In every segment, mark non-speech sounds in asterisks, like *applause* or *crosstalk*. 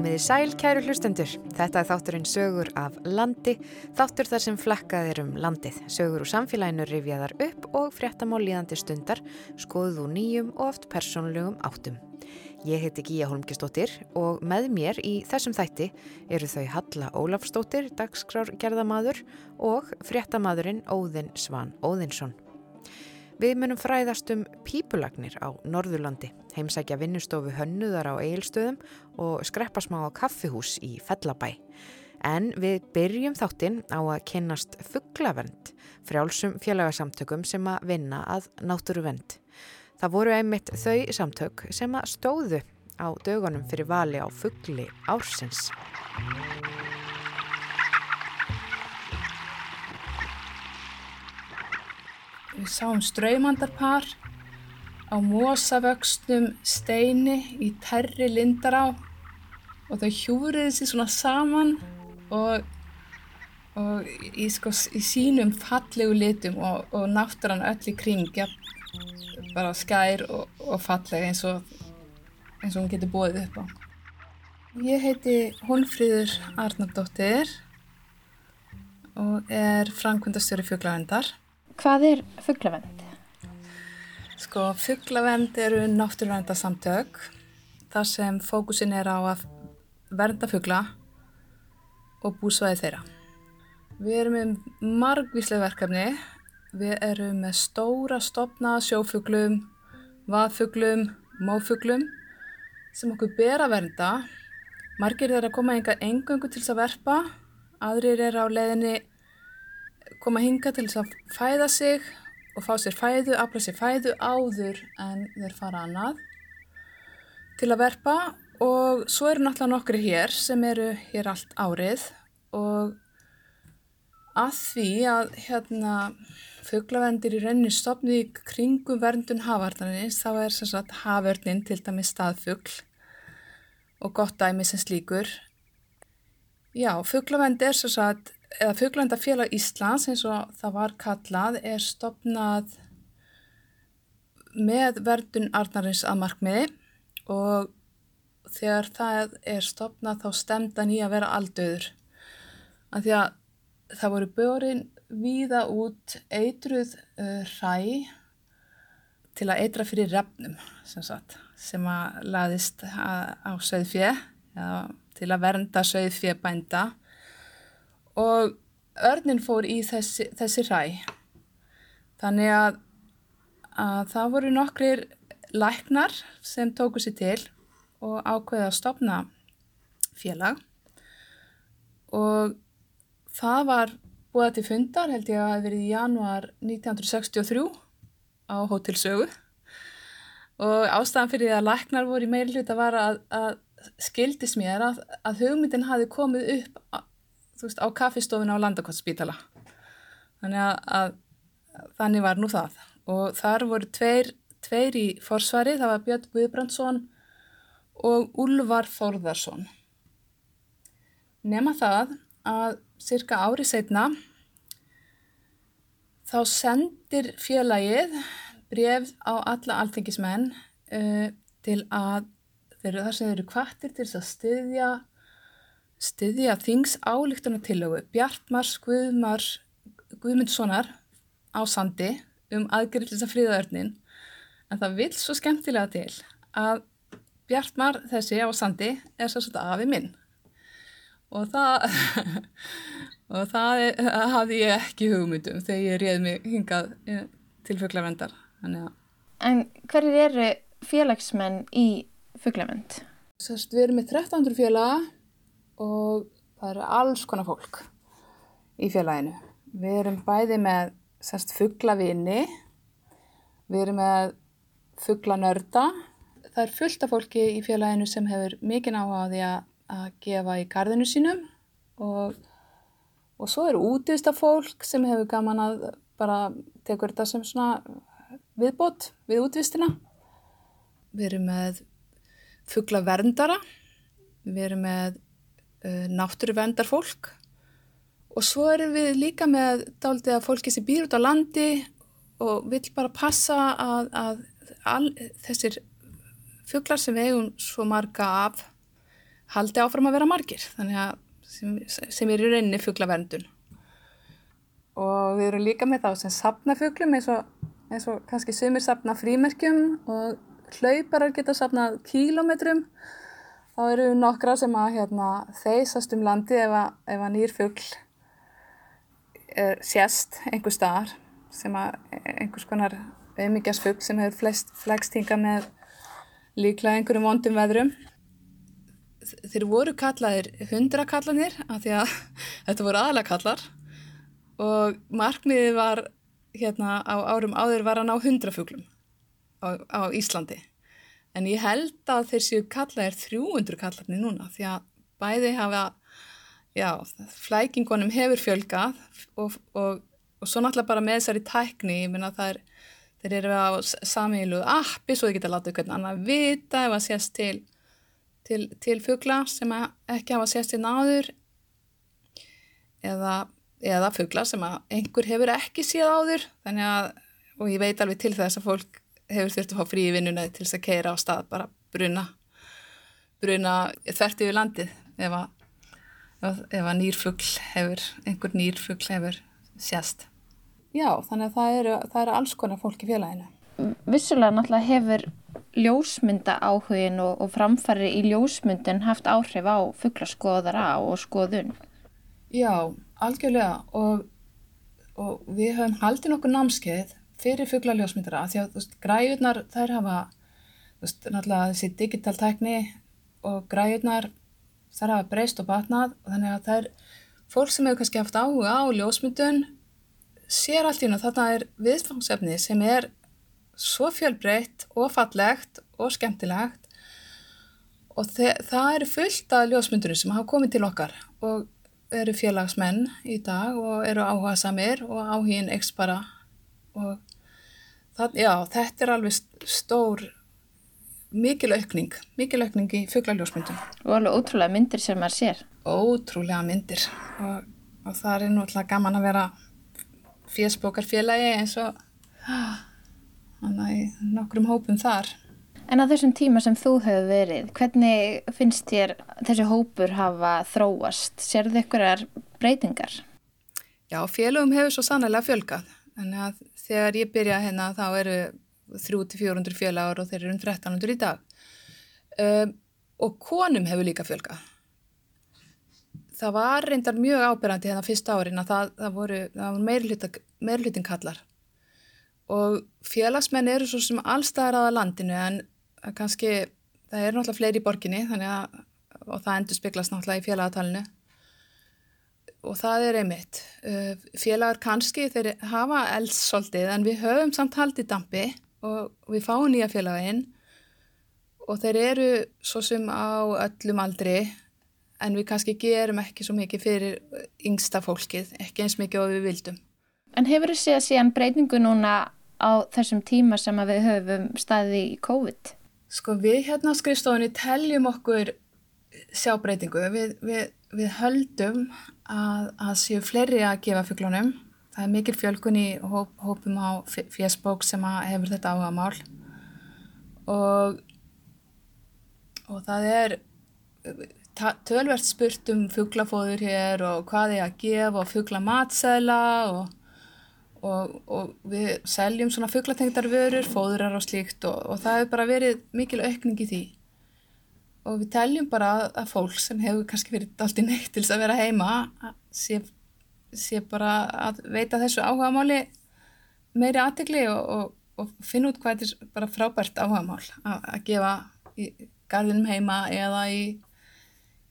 Komiði sæl, kæru hlustendur. Þetta er þátturinn sögur af landi, þáttur þar sem flakkað er um landið. Sögur úr samfélaginu rifjaðar upp og fréttamál líðandi stundar, skoðuð úr nýjum og oft persónulegum áttum. Ég heiti Gíja Holmgistóttir og með mér í þessum þætti eru þau Halla Ólafstóttir, dagskrárgerðamadur og fréttamadurinn Óðinn Svan Óðinsson. Við munum fræðast um pípulagnir á Norðurlandi, heimsækja vinnustofu hönnuðar á eigilstöðum og skreppa smá kaffihús í Fellabæ. En við byrjum þáttinn á að kennast fugglavend, frjálsum félagasamtökum sem að vinna að náttúruvend. Það voru einmitt þau samtök sem að stóðu á dögunum fyrir vali á fuggli ársins. Við sáum ströymandarpar á mosavöxnum steini í terri lindará og þau hjúriði sér svona saman og, og í, sko, í sínum fallegu litum og, og náttúrann öll í kring ja, bara skær og, og falleg eins og eins og hún getur bóðið upp á. Ég heiti Hólfríður Arnardóttir og er framkvöndastjóri fjöglavendar. Hvað er fugglavend? Sko, fugglavend eru náttúruverndarsamtök þar sem fókusin er á að vernda fuggla og búsvæði þeirra. Við erum með margvíslega verkefni. Við erum með stóra stopna sjófuglum, vaðfuglum, mófuglum sem okkur ber að vernda. Margir er að koma engöngu til þess að verpa, aðrir er á leiðinni koma hinga til þess að fæða sig og fá sér fæðu, afla sér fæðu áður en þeir fara annað til að verpa. Og svo eru náttúrulega nokkri hér sem eru hér allt árið. Og að því að hérna fugglavendir í rauninni stopnið í kringum verndun hafarnarins þá er sem sagt haförnin til dæmi staðfugl og gott dæmi sem slíkur. Já, fugglavendi er sem sagt eða Fuglendafélag Íslands eins og það var kallað er stopnað með verðun Arnarins að markmiði og þegar það er stopnað þá stemdan í að vera aldauður. Því að það voru börin víða út eitruð uh, hræ til að eitra fyrir refnum sem, sagt, sem að laðist á söðfjö til að vernda söðfjö bænda og örnin fór í þessi, þessi ræ. Þannig að, að það voru nokkrir læknar sem tóku sér til og ákveði að stopna félag og það var búið til fundar held ég að það hefði verið í januar 1963 á Hótelsögu og ástæðan fyrir að læknar voru í meilhlut að vara að, að skildis mér að, að hugmyndin hafi komið upp þú veist, á kaffistofuna á Landakottsspítala. Þannig að, að þannig var nú það. Og þar voru tveir, tveir í forsvari, það var Björn Guðbrandsson og Úlvar Þórðarsson. Nefna það að cirka ári setna þá sendir félagið bref á alla alþengismenn uh, til að þeir, þar sem þeir eru kvartir til að styðja styðja þings álíktunartillögu Bjartmars Guðmars Guðmundssonar á sandi um aðgerðlis að fríðaörnin en það vil svo skemmtilega til að Bjartmar þessi á sandi er svo svona afi minn. Og það *laughs* og það hafði ég ekki hugmyndum þegar ég réði mig hingað eh, til fugglavendar En hverjir eru félagsmenn í fugglavend? Við erum með 1300 félaga og það eru alls konar fólk í félaginu. Við erum bæði með sérst fugglavinni, við erum með fugglanörda. Það er fullt af fólki í félaginu sem hefur mikinn áhugaði að, gefa í gardinu sínum og, og svo eru útvista fólk sem hefur gaman að bara tekur þetta sem svona viðbót við útvistina. Við erum með fugglaverndara, við erum með náttúruvendar fólk og svo erum við líka með dálítið að fólki sem býr út á landi og vil bara passa að, að all, þessir fugglar sem við eigum svo marga af haldi áfram að vera margir. Að sem, sem er í rauninni fugglaverndun og við erum líka með þá sem sapna fugglum eins og, eins og kannski sumir sapna frímerkjum og hlauparar geta sapnað kílometrum þá eru nokkra sem að hérna, þeisast um landi ef að, ef að nýr fuggl sést einhver staðar sem að einhvers konar auðmyggjasfugg sem hefur flest flegst hinga með líklega einhverjum vondum veðrum. Þeir voru kallaðir hundrakallanir af því að *laughs* þetta voru aðalega kallar og markmiðið var hérna á árum áður var að ná hundrafuglum á, á Íslandi. En ég held að þeir séu kallaðir 300 kallarnir núna því að bæði hafa, já, flækingunum hefur fjölgað og, og, og svo náttúrulega bara með þessari tækni, ég minna það er Þeir eru á samílu appi svo þið geta látið hvernig annar vita ef að sést til, til, til fuggla sem ekki hafa sést til náður eða, eða fuggla sem einhver hefur ekki séð áður að, og ég veit alveg til þess að fólk hefur þurft að fá frí í vinnuna til þess að keira á stað, bara bruna bruna þvert yfir landið ef að, ef að nýrfuggl hefur, einhver nýrfuggl hefur sést. Já, þannig að það eru, það eru alls konar fólk í félaginu. Vissulega náttúrulega hefur ljósmynda áhugin og, og framfæri í ljósmyndin haft áhrif á fugglaskoðara og skoðun. Já, algjörlega og, og við höfum haldið nokkuð námskeið fyrir fugglaljósmyndara því að veist, græjurnar þær hafa veist, náttúrulega þessi digital tækni og græjurnar þær hafa breyst og batnað og þannig að er fólk sem hefur kannski haft áhuga á ljósmyndun sér allt í hún að þarna er viðfangsefni sem er svo fjölbreytt og fallegt og skemmtilegt og það eru fullt af ljósmyndunum sem hafa komið til okkar og eru félagsmenn í dag og eru áhuga samir og áhugin ekst bara og það, já, þetta er alveg stór mikil aukning, mikil aukning í fugglaljósmyndun. Og alveg ótrúlega myndir sem maður sér. Ótrúlega myndir og, og það er nú alltaf gaman að vera fésbókarfélagi eins og nokkrum hópum þar. En á þessum tíma sem þú hefur verið, hvernig finnst þér þessi hópur hafa þróast? Serðu ykkurar breytingar? Já, félagum hefur svo sannlega fjölgað. Þannig að þegar ég byrja hérna þá eru 300-400 félagur og þeir eru um 1300 í dag. Um, og konum hefur líka fjölgað. Það var reyndar mjög ábyrgandi hérna fyrsta árin að það, það voru, voru meirlutin kallar. Og félagsmenn eru svo sem allstæðar aða landinu en kannski það er náttúrulega fleiri í borginni að og það endur spiklast náttúrulega í félagatalinu og það er einmitt uh, félagar kannski þeir hafa eldssoltið en við höfum samt haldið dampi og við fáum nýja félagin og þeir eru svo sem á öllum aldri en við kannski gerum ekki svo mikið fyrir yngsta fólkið, ekki eins mikið og við vildum. En hefur þið séð síðan breytingu núna á þessum tíma sem við höfum staðið í COVID? Sko við hérna á skrifstofunni teljum okkur sjá breytingu. Við, við, við höldum að, að séu fleiri að gefa fugglunum. Það er mikil fjölkun í hóp, hópum á fjesbók sem hefur þetta áhuga mál og, og það er tölvert spurt um fugglafóður hér og hvað er að gefa og fugglamatseðla og, og, og við seljum svona fugglatengtarvörur, fóðurar og slíkt og það hefur bara verið mikil aukning í því og við teljum bara að fólk sem hefur kannski verið allt í neitt til þess að vera heima sé, sé bara að veita þessu áhugamáli meiri aðtegli og finna út hvað þetta er bara frábært áhugamál að gefa í garðinum heima eða í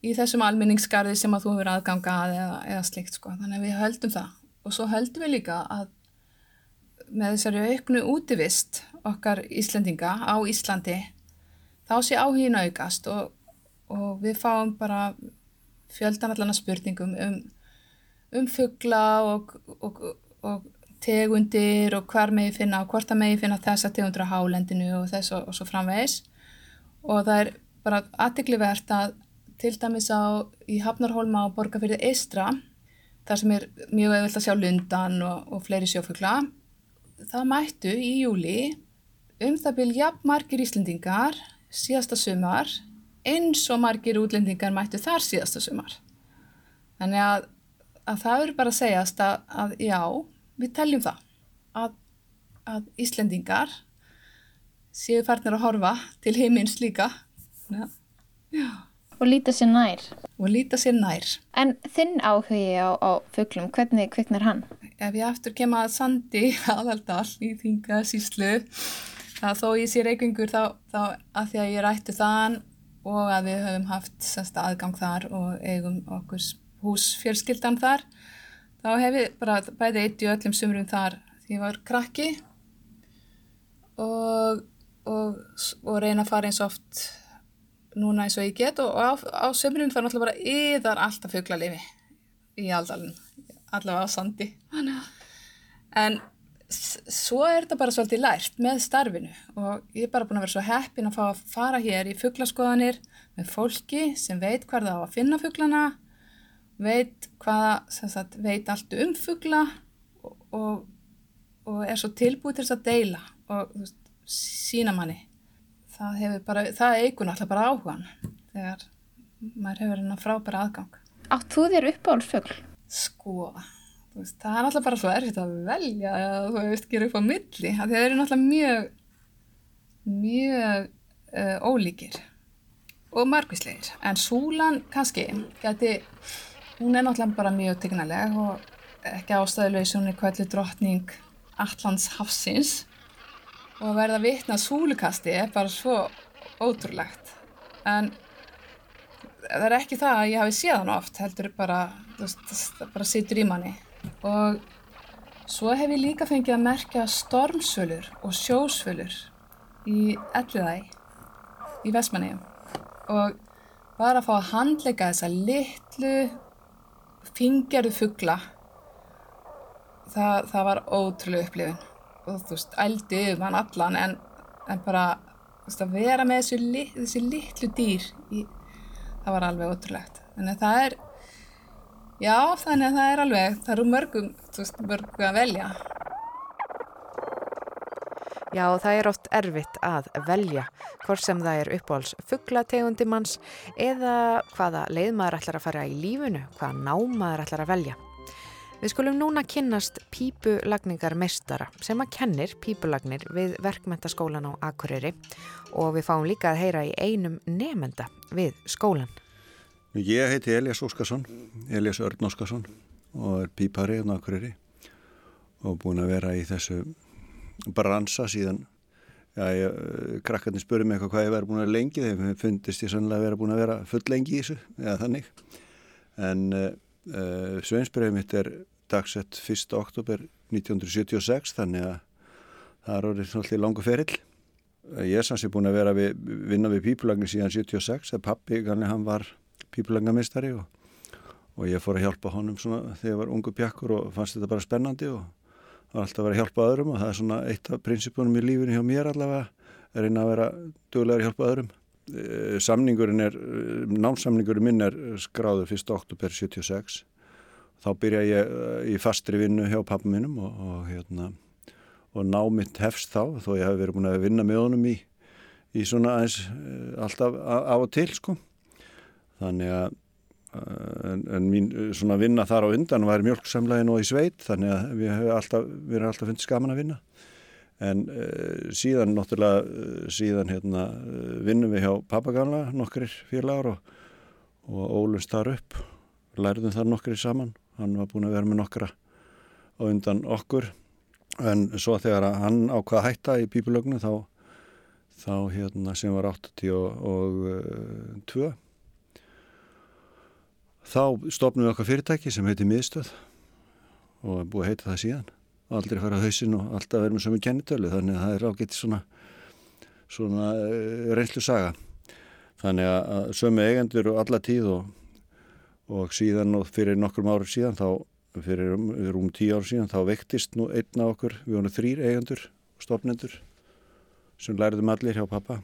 í þessum alminningsgarði sem að þú hefur aðganga að eða, eða slikt sko. Þannig að við höldum það og svo höldum við líka að með þessari auknu útivist okkar Íslendinga á Íslandi þá sé áhugin aukast og, og við fáum bara fjöldan allan að spurningum um, um fuggla og, og, og tegundir og hvar megi finna og hvort að megi finna þessa tegundur á hálendinu og þess og svo framvegis. Og það er bara aðtiklivert að til dæmis á í Hafnarholma á Borgafyrði Eistra þar sem er mjög eðvilt að sjá lundan og, og fleiri sjófugla það mættu í júli um það byrja margir Íslendingar síðasta sumar eins og margir útlendingar mættu þar síðasta sumar. Þannig að, að það eru bara að segjast að, að já, við teljum það að, að Íslendingar séu farnir að horfa til heimins líka. Já. Og líta sér nær. Og líta sér nær. En þinn áhugi á, á fugglum, hvernig kviknar hann? Ef ég aftur kema að Sandi aðaldal í þinga það þó ég sé reykingur þá, þá að því að ég rættu þann og að við höfum haft semst aðgang þar og eigum okkur húsfjölskyldan þar, þá hef ég bara bæði eitt í öllum sumrum þar því ég var krakki og, og, og reyna að fara eins oft núna eins og ég get og á, á sömurinn er náttúrulega bara yðar alltaf fugglarlifi í aldalinn, allavega á sandi. En svo er þetta bara svolítið lært með starfinu og ég er bara búin að vera svo heppin að fá að fara hér í fugglaskoðanir með fólki sem veit hvað það á að finna fugglana veit hvað sagt, veit allt um fuggla og, og, og er svo tilbúið til þess að deila og veist, sína manni það hefur bara, það eigur náttúrulega bara áhugan þegar maður hefur hennar frábæra aðgang. Átt þú þér uppáhaldsfjögl? Sko, veist, það er náttúrulega bara svo erfitt að velja að þú veist, gera upp á milli, það eru náttúrulega mjög mjög uh, ólíkir og margvíslegir, en súlan kannski, geti hún er náttúrulega bara mjög tegnaleg og ekki ástæðulegs hún er kvælið drottning Allands Hafsins. Og að verða vitna súlukasti er bara svo ótrúlegt. En það er ekki það að ég hafi séð hann oft heldur bara, það bara situr í manni og svo hef ég líka fengið að merkja stormsvölur og sjósvölur í Elliðæ í Vestmanniðum og bara að fá að handleika þessa litlu fingjarðu fuggla það, það var ótrúlega upplifun. Og þú veist, ældi um hann allan en, en bara, veist, að vera með þessu, lit, þessu litlu dýr í, það var alveg ótrúlegt. Að það er já, þannig að það er alveg, það eru mörgum þú veist, mörgum að velja Já, það er oft erfitt að velja hvort sem það er uppáhalds fugglategundi manns eða hvaða leið maður ætlar að fara í lífunu, hvaða ná maður ætlar að velja. Við skulum núna kynnast pípulagningar mestara sem að kennir pípulagnir við verkmentaskólan á Akureyri og við fáum líka að heyra í einum nefenda við skólan. Ég heiti Elias Óskarsson, Elias Örn Óskarsson og er pípari á Akureyri og búin að vera í þessu bransa síðan Já, krakkarnir spurði mig eitthvað hvað ég verið búin að lengi þegar fundist ég sannlega að vera búin að vera full lengi í þessu, eða þannig en uh, uh, Sveinsbreið mitt er dagsett 1. oktober 1976 þannig að það er orðið svolítið langu ferill. Ég er sannsið búin að vera við, vinna við pípulagnir síðan 76 þegar pappi hann var pípulagnarmistari og, og ég fór að hjálpa honum svona þegar ég var ungu pjakkur og fannst þetta bara spennandi og var alltaf að vera að hjálpa öðrum og það er svona eitt af prinsipunum í lífinu hjá mér allavega að reyna að vera duglegar að hjálpa öðrum. Eh, samningurinn er, námsamningurinn minn er skráður 1. oktober 76 þá byrja ég eh, í fastri vinnu hjá pappum minnum og, og, hérna, og ná mitt hefst þá þó ég hef verið búin að vinna með honum í, í svona aðeins eh, alltaf á og til sko þannig að eh, en, en mín svona vinna þar á undan var mjölksamlegin og í sveit þannig að við hefum alltaf, við erum alltaf fundið skaman að vinna. En uh, síðan náttúrulega uh, síðan hérna vinnum við hjá pappaganla nokkrir félagar og, og ólumst þar upp lærðum þar nokkri saman. Hann var búin að vera með nokkra á undan okkur. En svo þegar hann ákvaða hætta í bíbulögnu þá, þá hérna sem var 82 þá stopnum við okkar fyrirtæki sem heiti Miðstöð og er búið að heita það síðan. Aldrei fara á hausin og alltaf verður með sömu kennitölu þannig að það er ágætt svona, svona eh, reynslu saga þannig að sömu eigendur og alla tíð og og síðan og fyrir nokkrum árið síðan þá fyrir um, um tíu árið síðan þá vektist nú einn af okkur, við vonum þrýr eigendur og stofnendur sem læriðum allir hjá pappa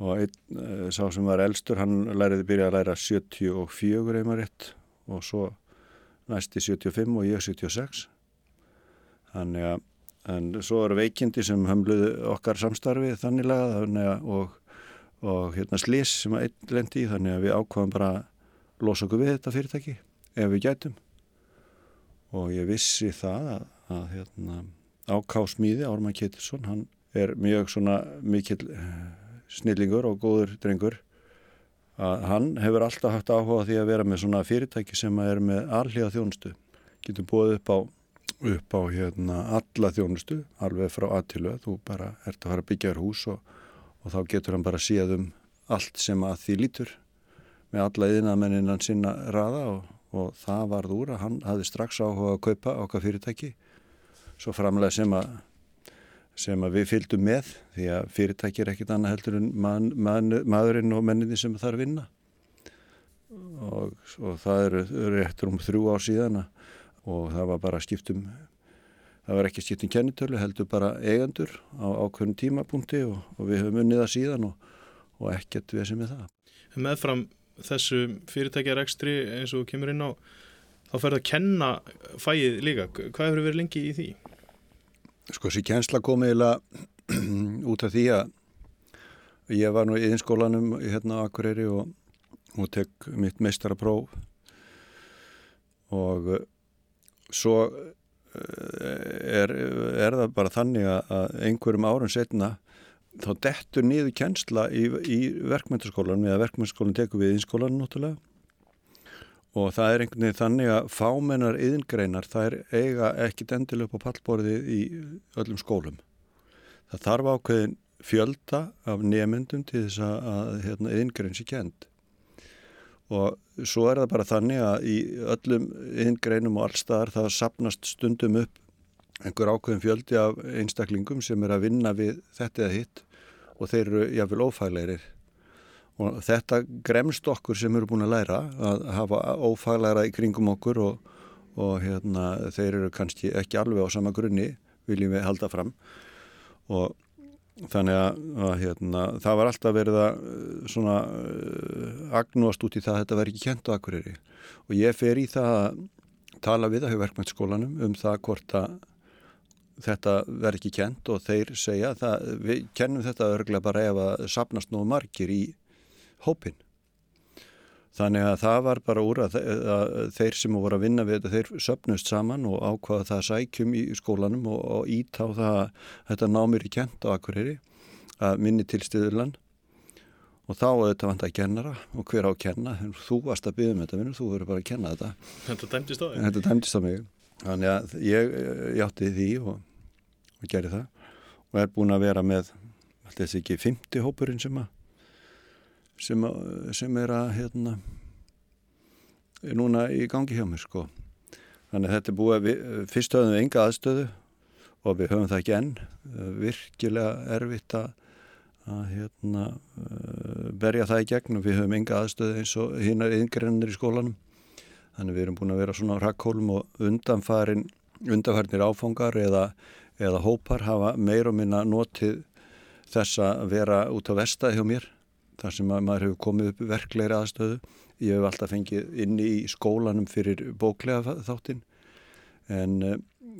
og einn e, sá sem var elstur hann læriði byrja að læra 74 einmar rétt. Og svo næsti 75 og ég 76 þannig að en svo eru veikindi sem hömluðu okkar samstarfi þannig að og, og hérna slís sem að einn lendi í þannig að við ákvaðum bara að losa okkur við þetta fyrirtæki ef við gætum. Og ég vissi það að, að hérna, ákásmíði Ármann Ketilsson, hann er mjög svona mikil eh, snillingur og góður drengur að hann hefur alltaf haft áhuga því að vera með svona fyrirtæki sem er með allíða þjónustu. Getur búið upp á upp á hérna alla þjónustu alveg frá aðtilu þú bara ert að fara að byggja þér hús og, og þá getur hann bara síðan um allt sem að því lítur með alla yðinamenninnan sinna raða og, og það varð úr að hann hafði strax áhuga að kaupa okkar fyrirtæki. Svo framlega sem að sem við fylgdum með því að fyrirtæki er ekkit annað heldur en man, man, maðurinn og menninni sem þarf að vinna. Og, og það eru, eftir um þrjú ár síðan og það var bara skiptum það var ekki skiptum kennitölu heldur bara eigandur á ákveðin tímapunkti og, og við höfum unnið það síðan og, og ekkert við sem er það Meðfram þessu fyrirtækjarekstri eins og kemur inn á þá ferðu að kenna fæið líka. Hvað hefur verið lengi í því? Sko þessi kjensla kom eiginlega *clears throat* út af því að ég var nú í einskólanum hérna á Akureyri og, og tek mitt meistarapróf og uh, svo uh, er, er það bara þannig að einhverjum árum setna þá dettur niður kjensla í, í verkmyndaskólanum eða verkmyndaskólan tekur við einskólanum náttúrulega og það er einhvern veginn þannig að fámennar yðingreinar þær eiga ekkit endil upp á pallborðið í öllum skólum. Það þarf ákveðin fjölda af nefnendum til þess að hérna, yðingrein sé kend og svo er það bara þannig að í öllum yðingreinum og allstaðar það sapnast stundum upp einhver ákveðin fjöldi af einstaklingum sem er að vinna við þetta eða hitt og þeir eru jáfnvel ófæleirir og þetta gremst okkur sem eru búin að læra að hafa ófaglæra í kringum okkur og, og hérna, þeir eru kannski ekki alveg á sama grunni viljum við halda fram. Og þannig að, að hérna, það var alltaf verið að svona uh, agnúast út í það að þetta verði ekki kent á akkurýri og ég fer í það að tala við að hefur verkmæntsskólanum um það hvort að þetta verði ekki kent og þeir segja að við kennum þetta örglega bara ef að sapnast nógu margir í hópin. Þannig að það var bara úr að, þeir sem voru að vinna við þetta, þeir söpnust saman og ákvaða það sækjum í skólanum og, og ít á það að þetta námir í kent á Akureyri að minni til stiðurlan og þá auðvitað vant að kennara og hver á að kenna, þú varst að byggja um þetta vinnur, þú verður bara að kenna þetta. Þetta dæmtist á þig? Þetta dæmtist á mig. Þannig að ég játti því og, og gerði það og er búin að vera með, alltaf þessi ekki, 50 hópurinn sem að sem, sem er að hérna, er núna í gangi hjá mér sko. Þannig að þetta er búið, við, fyrst höfum við enga aðstöðu og við höfum það ekki enn, virkilega erfitt að, að hérna, berja það í gegn og við höfum enga aðstöðu eins og hinnar yngrinnir í skólanum. Þannig við erum búin að vera svona á rakkólum og undanfarin, undanfarnir áfangar eða, eða hópar hafa meir og minna notið þess að vera út á vestað hjá mér þar sem maður hefur komið upp verklegri aðstöðu. Ég hef alltaf fengið inni í skólanum fyrir bóklega þáttinn en uh,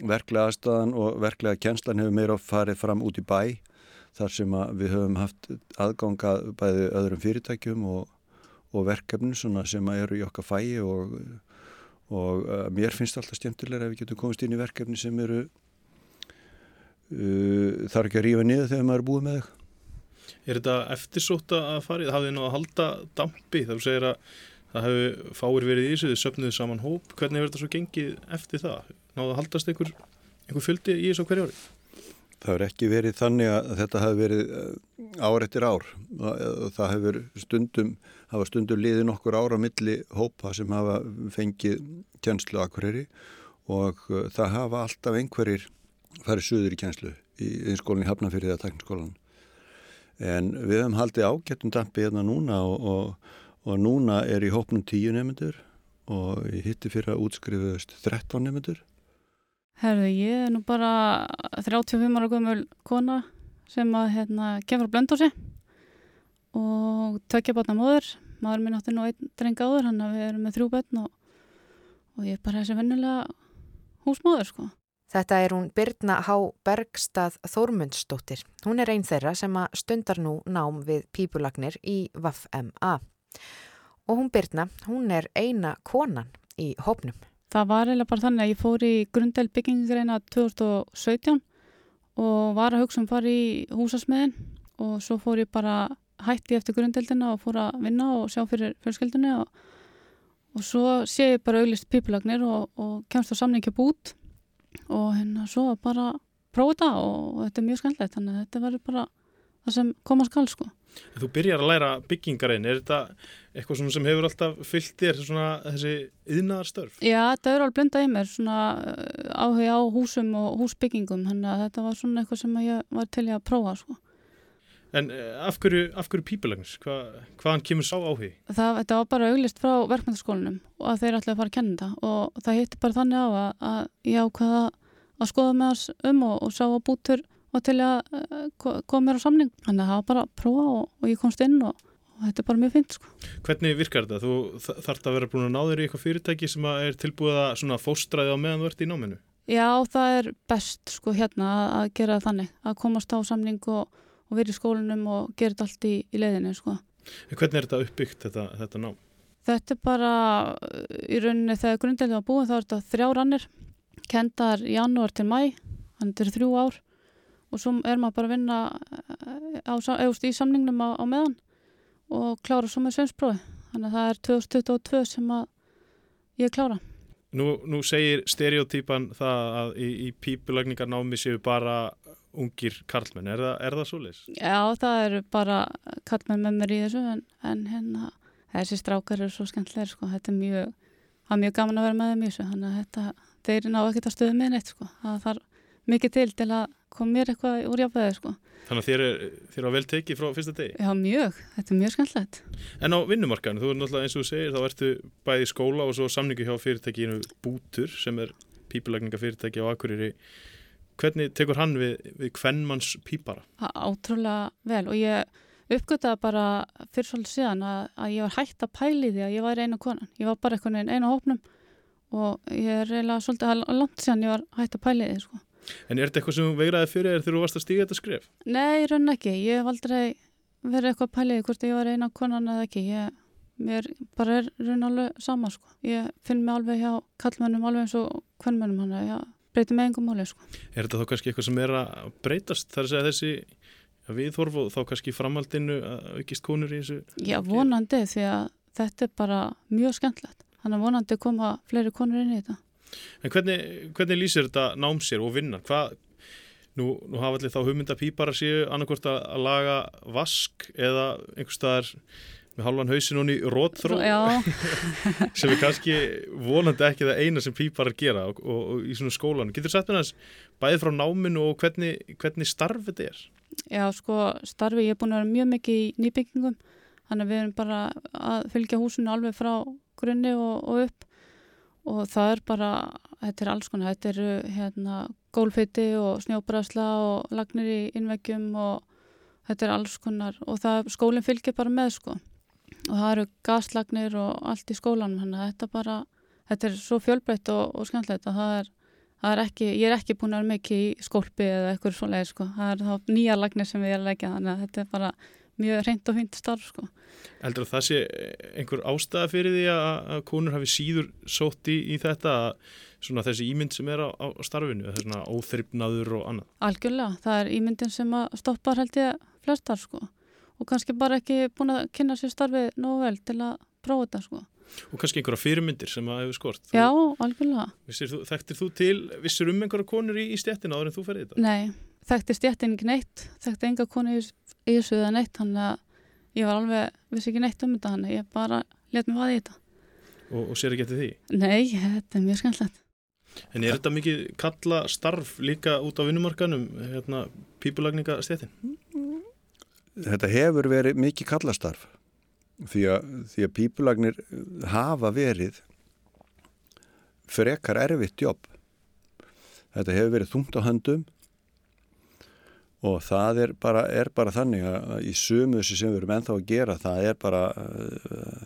verklega aðstöðan og verklega kjenslan hefur meira farið fram út í bæ þar sem við höfum haft aðganga bæði öðrum fyrirtækjum og, og verkefnum sem eru í okkar fæi og, og uh, mér finnst alltaf skemmtilega ef við getum komist inn í verkefni sem eru uh, þarf ekki að rífa niður þegar maður er búið með þau. Er þetta eftirsótt að farið? Hafið þið náðu að halda dampi? Það segir að það hefur fáir verið í þessu, þið söpnuðu saman hóp. Hvernig hefur þetta svo gengið eftir það? Náðu að haldast einhver, einhver fjöldi í þessu hverju ári? Það hefur ekki verið þannig að þetta hefur verið eh, ár eftir ár. Það hefur stundum, hafa stundum liðið nokkur ára milli hópa sem hafa fengið kjenslu akkurýri og eh, það hafa alltaf einhverjir farið suður í kjenslu í einskólinni Hafnafyrðið að taknskólan en við hefum haldið ágættum dampi hérna núna og, og, og núna er í hópnum tíu nefnendur og ég hitti fyrir að útskrifuðast 13 nefnendur Herðu, ég er nú bara 35 ára gömul kona sem að hérna, kemur á blöndósi og tökja bátna móður maður minn átti nú einn dreng áður hann að við erum með þrjú bönn og, og ég er bara þessi vennulega húsmóður sko Þetta er hún Birna Há Bergstað Þórmundsdóttir. Hún er einn þeirra sem að stundar nú nám við pípulagnir í VFMA. Og hún Birna, hún er eina konan í hópnum. Það var eiginlega bara þannig að ég fór í grundel byggingreina 2017 og var að hugsa um fara í húsasmiðin og svo fór ég bara hætti eftir grundeldina og fór að vinna og sjá fyrir fjölskeldunni og, og svo sé ég bara auglist pípulagnir og, og kemst á samningi bút og hérna svo bara prófa þetta og þetta er mjög skemmtilegt þannig að þetta verður bara það sem koma skal sko. Þú byrjar að læra byggingarein, er þetta eitthvað sem hefur alltaf fyllt þér svona þessi yðnaðarstörf? Já, þetta er alveg blendað í mér svona uh, áhuga á húsum og húsbyggingum þannig að þetta var svona eitthvað sem ég var til að prófa sko. En eh, af hverju, hverju pípulagnis? Hva, hvaðan kemur sá áhug? Það, var bara auglist frá verkmyndaskólinum og að þeir ætlaði að fara að kenna þetta og það hitti bara þannig á að, að ég ákvaða að skoða með oss um og, og sá að bútur og til að uh, koma mér á samning. Þannig að það var bara að prófa og, og ég komst inn og, og þetta er bara mjög fint sko. Hvernig virkar þetta? Þú þarf að vera búin að ná þér í eitthvað fyrirtæki sem er tilbúið að fóstræði á meðan þú ert í náminu? Já, það er best sko hérna að gera þannig, að komast á samning og, og vera í skólinum og gera þetta allt í, í leiðinu sko. En hvernig er þetta uppbyggt þetta, þetta nám? Þetta er bara í rauninni þegar grundelið var búin þá er þetta þrjá rannir, kendar janúar til mæ, þannig þetta er þrjú ár og svo er maður bara að vinna á, eðust, í samningnum á, á meðan og klára svo með sveinsprófi. Þannig að það er 2022 sem að ég klára. Nú, nú segir stereotýpan það að í, í pípulagningarnámi séu bara ungir karlmenn. Er það, er það svo leys? Já, það eru bara karlmenn með mér í þessu en, en hérna, þessi strákar eru svo skemmtilegir sko. Þetta er mjög, það er mjög gaman að vera með þeim í þessu. Þannig að þetta, þeir ná ekkert að stöðu með neitt sko. Það þarf mikið til til að koma mér eitthvað úr jáfnveði sko. Þannig að þér er, þér er vel tekið frá fyrsta degi? Já, mjög. Þetta er mjög skemmtilegt. En á vinnumarkaðinu, þú er náttúrulega eins og þú segir, þá ertu bæði skóla og svo samningu hjá fyrirtækinu Bútur sem er pípulækningafyrirtæki á Akureyri. Hvernig tekur hann við, við hvennmanns pípara? Átrúlega vel og ég uppgöttaði bara fyrir svolítið síðan að, að ég var hægt að pæli því að ég var einu konan. Ég var bara einhvern veginn einu hópnum og ég er reyna svolítið langt síðan ég var hægt að pæli því sko. En er þetta eitthvað sem vegraði fyrir þér þegar þú varst að stíga þetta skref? Nei, raun ekki. Ég hef aldrei verið eitthvað pæliði hvort ég var eina konan eða ekki. Ég, mér bara er raun alveg sama sko. Ég finn mig alveg hjá kallmennum alveg eins og kvennmennum hann að ég breyti með engum máli sko. Er þetta þá kannski eitthvað sem er að breytast þar að segja þessi viðhorf og þá kannski framhaldinu að aukist konur í þessu? Já, vonandi því að þetta er bara mjög skemmtlegt. Þannig að vonandi koma fleiri konur inn í þetta. En hvernig, hvernig lýsir þetta nám sér og vinna? Hvað, nú, nú hafa allir þá hugmyndapípar að séu annarkort að, laga vask eða einhver staðar með halvan hausin og ný rótþró *laughs* sem er kannski vonandi ekki það eina sem pípar að gera og, og, og í svona skólan. Getur þú sagt mér aðeins bæðið frá náminu og hvernig, hvernig starf þetta er? Já, sko starfi ég er búin að vera mjög mikið í nýbyggingum. Þannig að við erum bara að fylgja húsinu alveg frá grunni og, og upp. Og það er bara, þetta er alls konar, þetta eru hérna gólfiti og snjóbrasla og lagnir í innveggjum og þetta er alls konar. Og það, skólinn fylgir bara með sko og það eru gaslagnir og allt í skólanum þannig að þetta bara, þetta er svo fjölbreytt og, og skemmtilegt að það er, það er ekki, ég er ekki búin að vera mikið í skólpi eða eitthvað svoleið sko, það er þá nýja lagnir sem við erum að leggja þannig að þetta er bara mjög reynd og fint starf sko. Heldur að það sé einhver ástæða fyrir því að konur hafi síður sótt í, í þetta svona þessi ímynd sem er á, á starfinu svona óþryfnaður og annað? Algjörlega, það er ímyndin sem stoppar held ég flestar sko og kannski bara ekki búin að kynna sér starfið nógu vel til að prófa þetta sko Og kannski einhverja fyrirmyndir sem að hefur skort þú, Já, algjörlega þú, Þekktir þú til, vissir um einhverja konur í, í stjættina áður en þú ferði þetta? Nei, þekkti stjættin ekki neitt þekkti enga konur í í þessu eða neitt þannig að ég var alveg, vissi ekki neitt um þetta þannig ég bara let mér vaði í þetta Og, og sér ekki eftir því? Nei, þetta er mjög skemmtilegt En er þetta mikið kalla starf líka út á vinnumarkanum hérna, pípulagningastéttin? Þetta hefur verið mikið kallastarf því að, því að pípulagnir hafa verið frekar erfitt jobb. Þetta hefur verið þungt á höndum og það er bara, er bara þannig að í sumu þessu sem við erum ennþá að gera það er bara uh,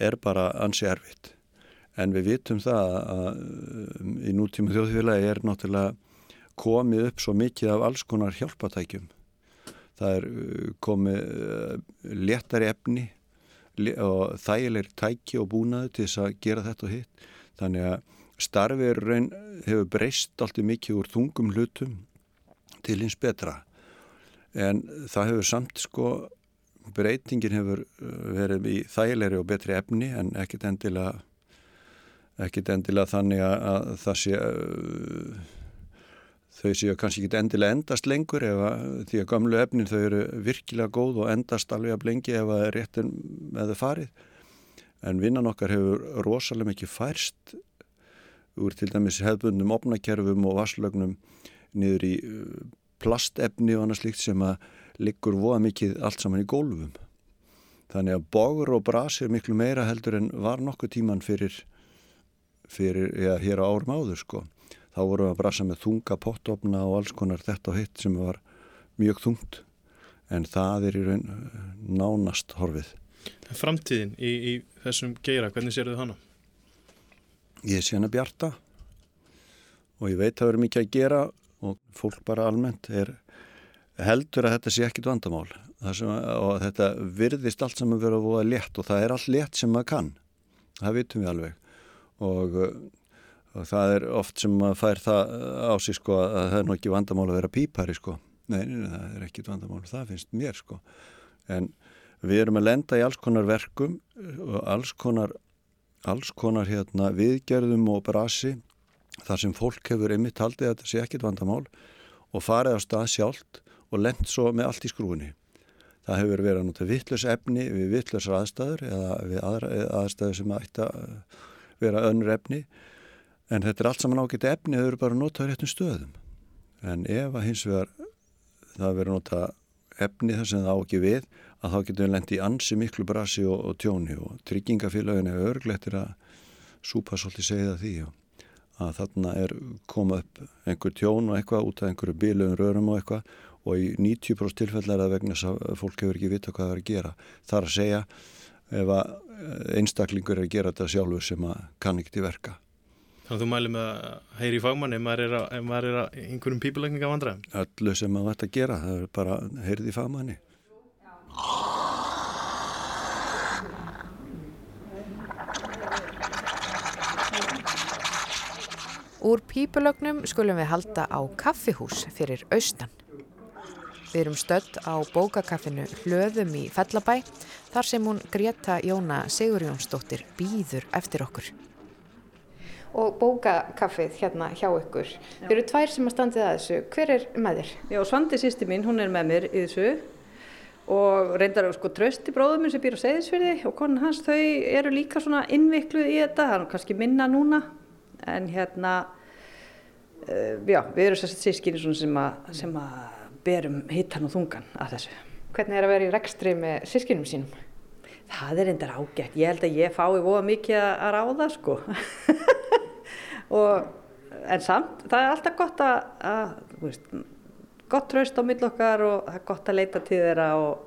er bara ansi erfitt. En við vitum það að í nútíma þjóðfélagi er náttúrulega komið upp svo mikið af alls konar hjálpatækjum það er komið léttari efni og þægilegri tæki og búnaði til þess að gera þetta og hitt. Þannig að starfið hefur breyst alltaf mikið úr þungum hlutum til hins betra. En það hefur samt sko breytingin hefur verið í þægilegri og betri efni en ekkit endilega ekkit endilega þannig að það sé þau séu kannski ekki endilega endast lengur eða því að gamlu efnin þau eru virkilega góð og endast alveg að blengi ef það er réttin með það farið. En vinnan okkar hefur rosalega mikið færst úr til dæmis hefðbundum opnakerfum og vasslögnum niður í uh, plastefni og annað slíkt sem að liggur voða mikið allt saman í gólfum. Þannig að bogur og brasi er miklu meira heldur en var nokkuð tíman fyrir fyrir, já, hér á árum áður sko þá vorum við að brasa með þunga pottofna og alls konar þetta og hitt sem var mjög þungt en það er í raun uh, nánast horfið. Framtíðin í, í þessum geira, hvernig sér þið hana? Ég sé hana bjarta og ég veit að það eru mikið að gera og fólk bara almennt er heldur að þetta sé ekkit vandamál sem, og þetta virðist allt sem að vera að voða létt og það er allt létt sem maður kann það vitum við alveg og og það er oft sem maður fær það á sig sko að það er nokkið vandamál að vera pípari sko. Nei, nei, nei, það er ekkit vandamál, það finnst mér sko. En við erum að lenda í alls konar verkum og alls konar alls konar hérna viðgerðum og brasi þar sem fólk hefur einmitt haldið að þetta sé ekkit vandamál og farið á stað sjálft og lend svo með allt í skrúinni það hefur verið að nota vittlös efni við vittlösar aðstæður eða við aðra, aðstæður sem ætti að vera önnur efni En þetta er allt saman ágætt efni að þau eru bara að nota réttum stöðum. En ef að hins vegar það verður að nota efni þar sem það á ekki við að þá getur við lendi í ansi miklu brasi og, og tjóni og tryggingafélagin er örglettir að súpa svolítið segja því að þarna er komað upp einhver tjón og eitthvað út af einhverju bílöfum rörum og eitthvað og í 90% tilfell er það vegna að fólk hefur ekki vita hvað það er að gera. Það er að segja ef að einstaklingur er að gera þetta sjálfur sem að kann ekki til verka. Þannig að þú mæli með að heyri í fagmann ef maður er að, ef maður er að einhverjum pípulegninga vandræðum? Öllu sem maður ætti að gera, það er bara heyrið í fagmanni. Úr pípulögnum skulum við halda á kaffihús fyrir austan. Við erum stödd á bókakaffinu Hlöðum í Fellabæ þar sem hún Greta Jóna Sigurjónsdóttir býður eftir okkur og bókakaffið hérna hjá ykkur. Þau eru tvær sem að standið að þessu. Hver er með þér? Já, Svandi sýsti mín, hún er með mér í þessu og reyndar sko trösti bróðum minn sem býr á Seyðisfjörði og konin hans þau eru líka svona innvikluð í þetta, það er kannski minna núna en hérna uh, já, við erum sérst sískinni sem að, sem að berum hittan og þungan að þessu. Hvernig er að vera í rekstri með sískinum sínum? Það er reyndar ágætt, ég held að ég fái voða mikið að ráða sko. *laughs* Og, en samt það er alltaf gott að, að veist, gott tröst á mill okkar og það er gott að leita til þeirra og,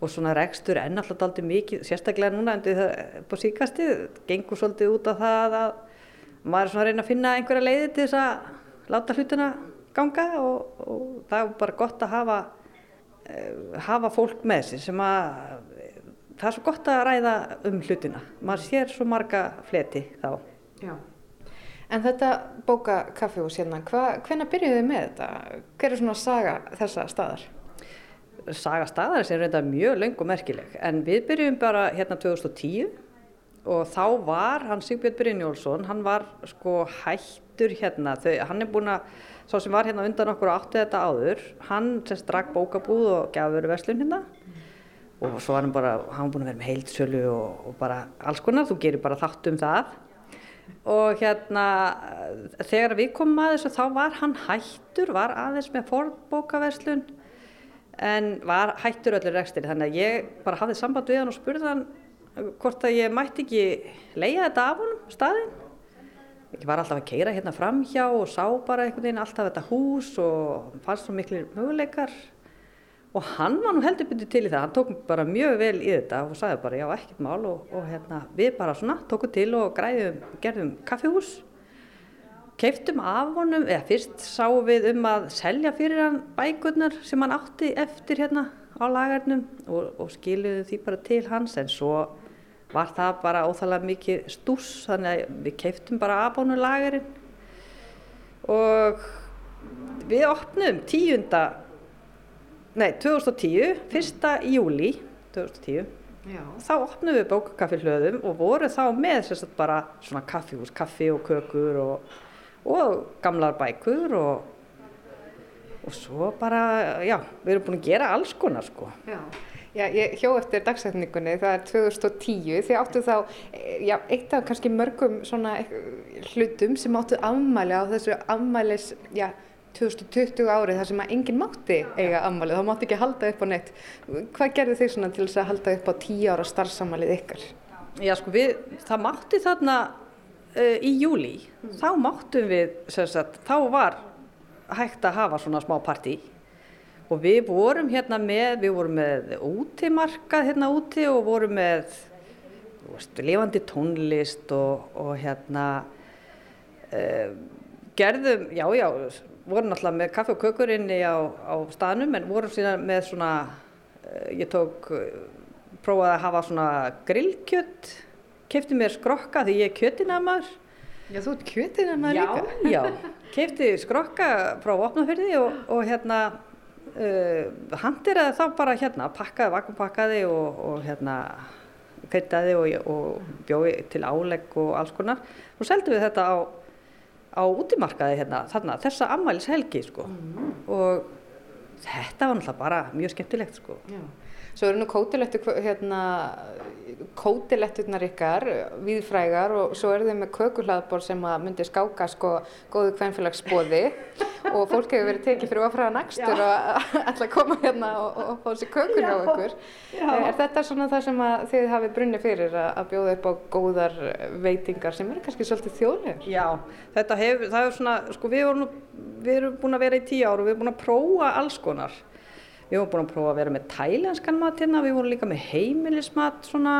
og svona rekstur er náttúrulega aldrei mikið, sérstaklega núna en það er búið síkastið, gengur svolítið út af það að maður er svona að reyna að finna einhverja leiði til þess að láta hlutina ganga og, og það er bara gott að hafa eh, hafa fólk með sér sem að það er svo gott að ræða um hlutina. Maður sér svo marga fleti þá. Já. En þetta bóka kaffihús hérna, hvenna byrjuðu þið með þetta? Hver er svona saga þessa staðar? Saga staðar er reynda mjög laung og merkileg en við byrjuðum bara hérna 2010 og þá var hann Sigbjörn Brynjólfsson, hann var sko hættur hérna, Þau, hann er búin að, svo sem var hérna undan okkur og átti þetta áður, hann semst drakk bókabúð og gafur verslun hérna og svo var hann bara, hann var búin að vera með heildsölu og, og bara alls konar, þú gerir bara þátt um það. Og hérna þegar við komum að þessu þá var hann hættur, var aðeins með forbókaverslun en var hættur öllur rekstir þannig að ég bara hafði samband við hann og spurði hann hvort að ég mætti ekki leiða þetta af honum staðinn. Ég var alltaf að keira hérna framhjá og sá bara einhvern veginn alltaf þetta hús og fannst svo miklu möguleikar og hann var nú heldur byrju til í það, hann tók bara mjög vel í þetta og sagði bara já ekkert mál og, og hérna, við bara svona tókum til og græðum, gerðum kaffihús, keiftum af honum, eða fyrst sáum við um að selja fyrir hann bækurnar sem hann átti eftir hérna á lagarnum og, og skiluðum því bara til hans. En svo var það bara óþálega mikið stús þannig að við keiftum bara af honum lagarinn. Og við opnum tíunda nei, 2010, 1. júli 2010 Já. þá opnum við bókakaffi hlöðum og voru þá með sérstaklega bara svona kaffihús, kaffi og kökur og, og gamlar bækur og, og svo bara, já, við erum búin að gera alls konar sko. Já. Já, ég hjó eftir dagsetningunni, það er 2010, þið áttu þá, já, eitt af kannski mörgum svona hlutum sem áttu afmæli á þessu afmælis, já, 2020 árið þar sem að enginn mátti eiga afmælið, þá mátti ekki halda upp á neitt. Hvað gerði þið svona til þess að halda upp á 10 ára starfsamælið ykkar? Já sko við, það mátti þarna uh, í júli, mm. þá máttum við, sagt, þá var hægt að hafa svona smá partí og við vorum hérna með, við vorum með útimarkað hérna úti og vorum með veist, lifandi tónlist og, og hérna uh, gerðum, já já, vorum náttúrulega með kaffe og kökur inni á, á staðnum en vorum síðan með svona, uh, ég tók, uh, prófaði að hafa svona grillkjött, kefti mér skrokka því ég er kjöttinamar. Já, þú ert kjöttinamar líka? Já, já, kefti skrokka frá opnafyrði og, og hérna uh, handiraði þá bara hérna, pakkaði, vakumpakkaði og, og hérna kryttaði og, og bjóði til álegg og alls konar og seldum við þetta á á útimarkaði hérna, þarna, þessa ammælis helgi sko mm. og þetta var náttúrulega bara mjög skemmtilegt sko. Já. Svo eru nú hérna, kótiletturnar ykkar viðfrægar og svo eru þau með kökuhlaðbor sem að myndi skáka sko góðu kvænfélagsbóði *laughs* og fólk hefur verið tekið fyrir að fræða nægstur og ætla að koma hérna og, og fá sér kökur á okkur. Já. Er þetta svona það sem þið hafið brunni fyrir að bjóða upp á góðar veitingar sem eru kannski svolítið þjóðlegur? Já, þetta hefur, það hefur svona, sko við vorum, við erum búin að vera í tíu ár og við erum búin að prófa alls konar. Við vorum búin að prófa að vera með tælenskan mat hérna, við vorum líka með heimilismat svona,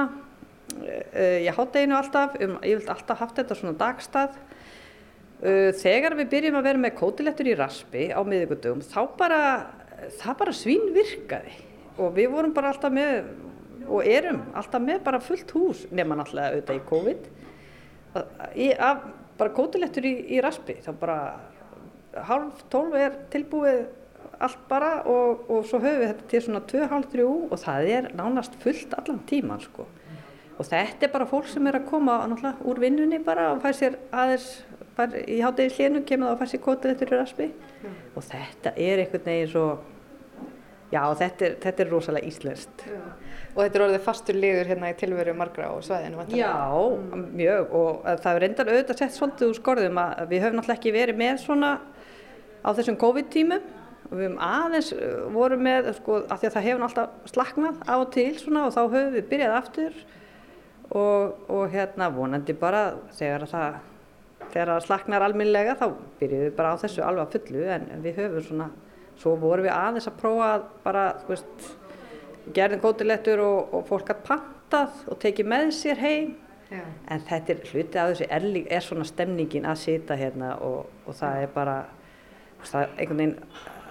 uh, ég hátta einu alltaf, um, ég vilt alltaf haft þetta svona dagstað. Uh, þegar við byrjum að vera með kótilettur í raspi á miðugundum, þá bara, það bara svín virkaði. Og við vorum bara alltaf með, og erum alltaf með bara fullt hús, nema náttúrulega auðvitað í COVID, í, af, bara kótilettur í, í raspi, þá bara halv tólf er tilbúið allt bara og, og svo höfum við þetta til svona 2,5-3 og það er nánast fullt allan tíman sko. Og þetta er bara fólk sem er að koma úr vinnunni bara og fær sér aðeins, bara í hátegi hlénu kemur það og fær sér kótið eftir raspi mm. og þetta er einhvern veginn svo, já þetta er, þetta er rosalega íslenskt. Já. Og þetta er orðið fastur liður hérna í tilveru margra á svæðinu? Já, mm. mjög og það er reyndar auðvitað sett svolítið úr skorðum að við höfum náttúrulega ekki verið með svona á þessum COVID-tímum og við hefum aðeins uh, voru með, sko, af því að það hefur alltaf slaknað á og til svona og þá höfum við byrjað aftur. Og, og hérna vonandi bara þegar það, þegar það slaknar alminlega þá byrjuðum við bara á þessu alveg að fullu. En við höfum svona, svo vorum við aðeins að prófa að bara, þú veist, gerðin gótilettur og, og fólk að pantað og tekið með sér heim. Já. en þetta er hluti af þessu er, er svona stemningin að sita hérna og, og það er bara það er einhvern veginn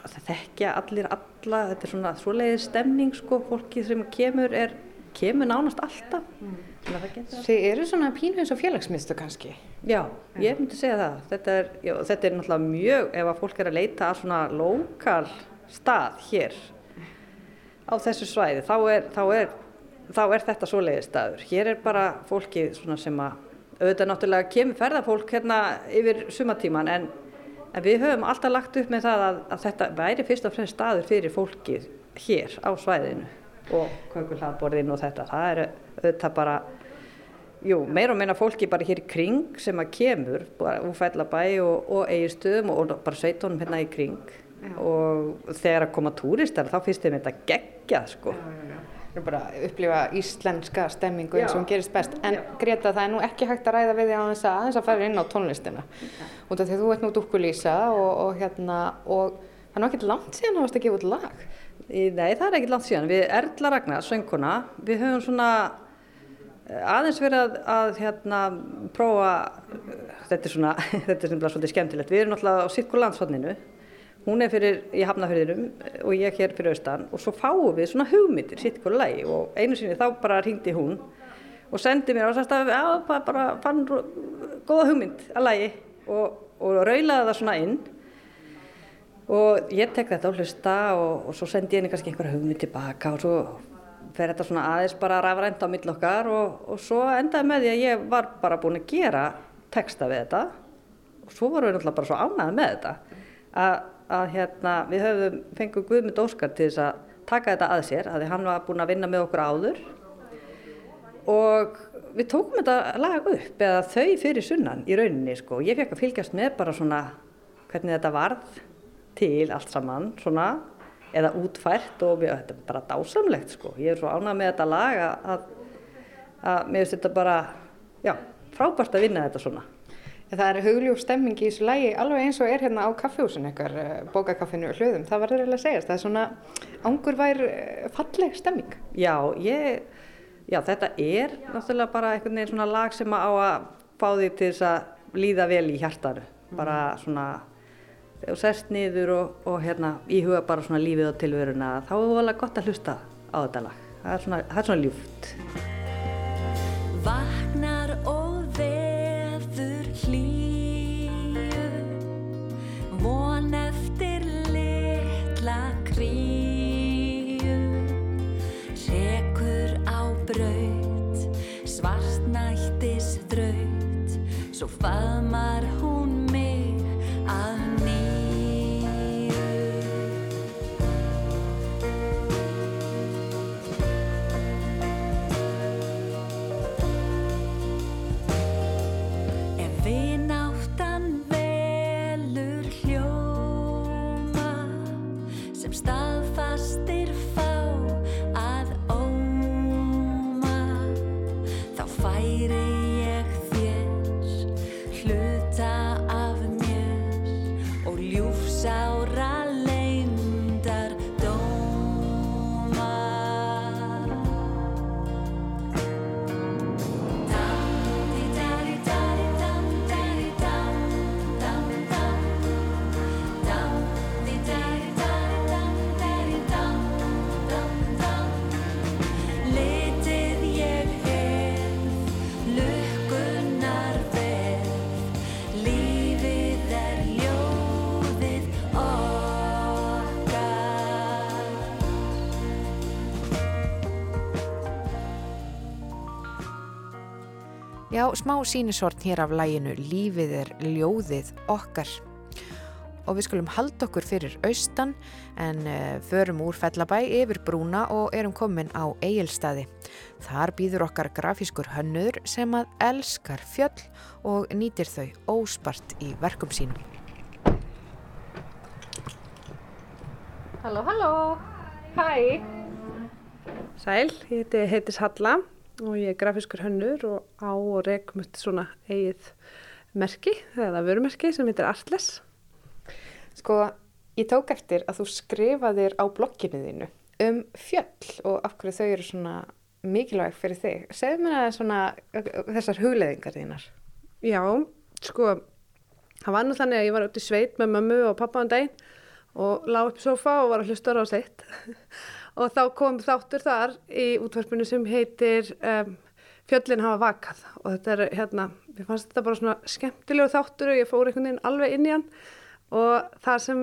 það þekkja allir alla, þetta er svona svoleiðið stemning sko, fólki sem kemur er, kemur nánast alltaf mm. Þið eru svona pínu eins og félagsmyndstöð kannski? Já, ég myndi segja það þetta er, já, þetta er náttúrulega mjög ef að fólk er að leita að svona lokal stað hér á þessu svæði, þá er, þá er, þá er þetta svoleiðið staður hér er bara fólki svona sem að auðvitað náttúrulega kemur ferðarfólk hérna yfir sumatíman en En við höfum alltaf lagt upp með það að, að þetta væri fyrst og fremst staður fyrir fólkið hér á svæðinu og kökulhlaðborðin og þetta. Það er auðvitað bara, jú, meir og meina fólki bara hér í kring sem að kemur, úr Fællabæ og, og Eirstöðum og, og bara sveitónum hérna í kring. Já. Og þegar að koma túristar þá finnst þeim þetta geggjað sko. Já, já, bara upplifa íslenska stemmingu eins og hún gerist best. En. Greta það er nú ekki hægt að ræða við því á þess að þess að fara inn á tónlistina. Út af því að þú ert nú dúkkulísa og, og hérna og það er nú ekkert langt síðan að það varst að gefa út lag. Nei, það er ekkert langt síðan. Við Erla Ragnar, söngkona, við höfum svona eh, aðeins verið að, að hérna, prófa, þetta er svona, *laughs* þetta er svona svolítið skemmtilegt, við erum náttúrulega á Sitkur landsfanninu, hún er fyrir í Hafnafjörðinum og ég hér fyrir austan og svo fáum við svona hugmyndir Sitkur lagi og einu sinni þá bara ringdi hún og sendi mér og sæst að já, bara fann góða hugmynd að lagi og, og raulaði það svona inn. Og ég tek þetta á hlusta og, og svo sendi ég henni kannski einhverja hugmynd tilbaka og svo fer þetta svona aðeins bara rafrænt á mill okkar og, og svo endaði með því að ég var bara búin að gera texta við þetta. Og svo vorum við náttúrulega bara svo ánæði með þetta að, að hérna, við höfum fengið Guðmund Óskar til þess að taka þetta að sér að hann var búin að vinna með okkur áður og við tókum þetta lag upp eða þau fyrir sunnan í rauninni sko. Ég fekk að fylgjast með bara svona hvernig þetta varð til allt saman svona eða útfært og mér, þetta er bara dásamlegt sko. Ég er svo ánað með þetta lag að, að, að mér finnst þetta bara, já, frábært að vinna þetta svona. Það er hugljúf stemming í þessu lægi alveg eins og er hérna á kaffehúsin eitthvað, bókakaffinu og hlöðum. Það var reyðilega að segja, það er svona angurvær falleg stemming. Já, ég, já, þetta er náttúrulega bara einhvern veginn svona lag sem á að fá því til þess að líða vel í hjartaru. Bara svona og sest niður og, og hérna, íhuga bara svona lífið og tilveruna þá er það alveg gott að hlusta á þetta lag það er svona, það er svona ljúft hlýju von eftir litla kríu sekur á braut svartnættis þraut svo faðmar hún sem staðfastir Já, smá sínisort hér af læginu Lífið er ljóðið okkar. Og við skulum halda okkur fyrir austan en uh, förum úr Fellabæ yfir brúna og erum komin á Egilstaði. Þar býður okkar grafískur hönnur sem að elskar fjöll og nýtir þau óspart í verkum sínum. Halló, halló, hæ. Sæl, ég heiti heitis Halla og ég er grafiskur hönnur og á og rekum upp svona eigið merki, eða vörumerki sem heitir Artles. Sko, ég tók eftir að þú skrifaðir á blogginu þínu um fjöll og af hverju þau eru svona mikilvæg fyrir þig. Segðu mér að svona þessar hugleðingar þínar. Já, sko, það var nú þannig að ég var út í sveit með mömmu og pappa um daginn og lág upp í sofa og var að hlusta á sitt. Og þá kom þáttur þar í útvarpinu sem heitir um, Fjöllin hafa vakað. Og þetta er hérna, mér fannst þetta bara svona skemmtilegu þáttur og ég fór einhvern veginn alveg inn í hann. Og það sem